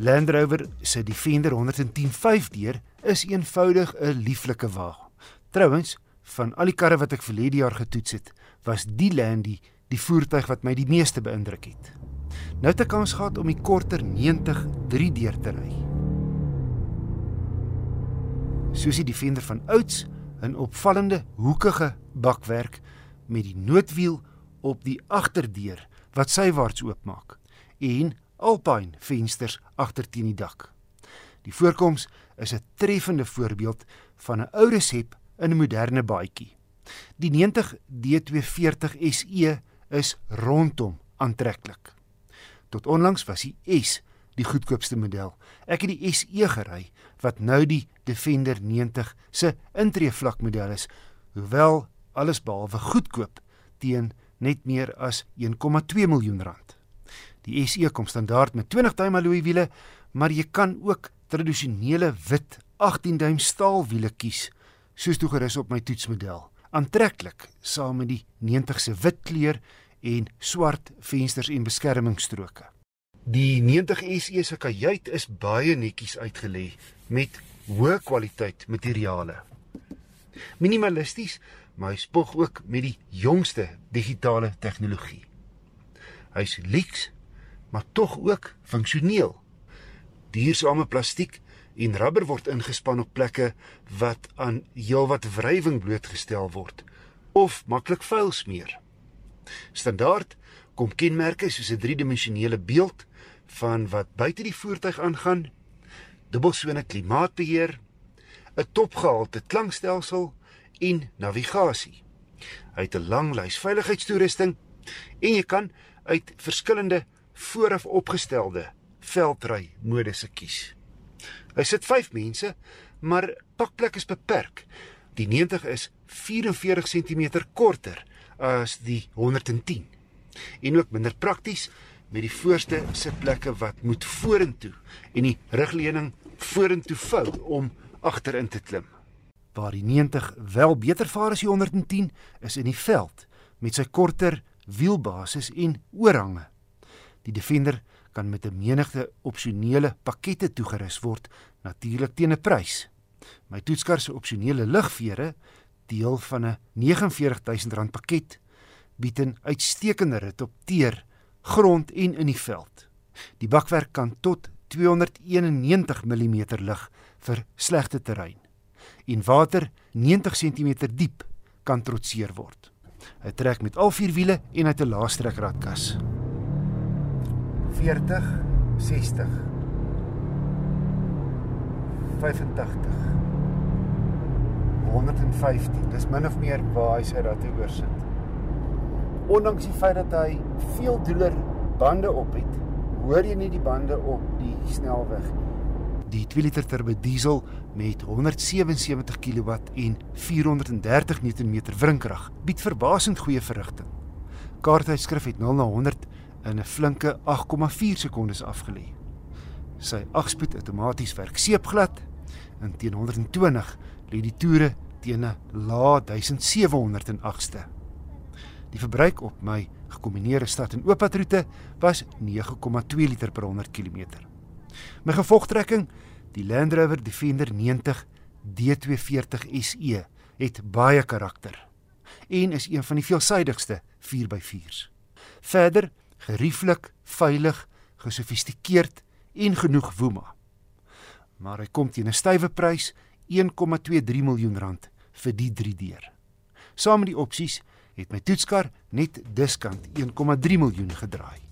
Land Rover se Defender 110 deur is eenvoudig 'n lieflike wa. Trouwens, van al die karre wat ek verlede jaar getoets het, was die Landy die voertuig wat my die meeste beïndruk het. Nou het ek kans gehad om die korter 90 3 deur te ry. Soos die Defender van ouds 'n opvallende hoekige bakwerk met die noodwiel op die agterdeur wat sywaarts oopmaak en alpine vensters agter teen die dak. Die voorkoms is 'n treffende voorbeeld van 'n ou resep in 'n moderne baadjie. Die 90 D240 SE is rondom aantreklik. Tot onlangs was die S die goedkoopste model. Ek het die SE gery wat nou die Defender 90 se intree vlak model is, hoewel alles behalwe goedkoop teen net meer as 1,2 miljoen rand. Die SE kom standaard met 20 duim alloy wiele, maar jy kan ook tradisionele wit 18 duim staal wiele kies, soos toegerus op my toetsmodel. Aantreklik saam met die 90 se wit kleur en swart vensters en beskermingsstroke. Die 90 SE se kajuit is baie netjies uitgelê met hoë kwaliteit materiale. Minimalisties, maar hy spog ook met die jongste digitale tegnologie. Hy's lyks, maar tog ook funksioneel. Duursame plastiek en rubber word ingespan op plekke wat aan heelwat wrywing blootgestel word of maklik vuil smeer. Standaard kom kenmerke soos 'n driedimensionele beeld van wat buite die voertuig aangaan, dubbelsone klimaatbeheer, 'n topgehalte klankstelsel en navigasie. Hy het 'n lang lys veiligheidstoerusting en jy kan uit verskillende vooraf opgestelde veldry modusse kies. Hy sit 5 mense, maar pakplek is beperk. Die 90 is 44 cm korter as die 110 en ook minder prakties met die voorste sitplekke wat moet vorentoe en die rugleuning vorentoe vou om agterin te klim. Waar die 90 wel beter vaar as die 110 is in die veld met sy korter wielbasis en oorhange. Die Defender kan met 'n menigte opsionele pakkette toegerus word, natuurlik teen 'n prys. My toetskar se opsionele ligvere, deel van 'n R49000 pakket, bied 'n uitstekende rit op teer grond en in die veld. Die bakwerk kan tot 291 mm lig vir slegte terrein. En water 90 cm diep kan trotseer word. Hy trek met al vier wiele en hy het 'n laastrekradkas. 40 60 85 115 dis min of meer waar hy sy ratte oor sit ondanks die feit dat hy veel doeler bande op het, hoor jy nie die bande op die snelweg nie. Die 2 liter turbo diesel met 177 kW en 430 Nm wrinkrag bied verbasend goeie verrigting. Kaarthuisskrif het 0 na 100 in 'n flinke 8,4 sekondes afgelê. Sy 8-spoed outomaties werk seepglad en teen 120 lê die toere teen 'n lae 1708ste. Die verbruik op my gekombineerde stad en ooppadroete was 9,2 liter per 100 km. My gevolgtrekking, die Land Rover Defender 90 D240 SE, het baie karakter en is een van die veelsidigste 4x4s. Verder gerieflik, veilig, gesofistikeerd en genoeg woema. Maar hy kom teen 'n stywe prys, 1,23 miljoen rand vir die 3 deur. Saam met die opsies het my toetskar net diskant 1,3 miljoen gedraai.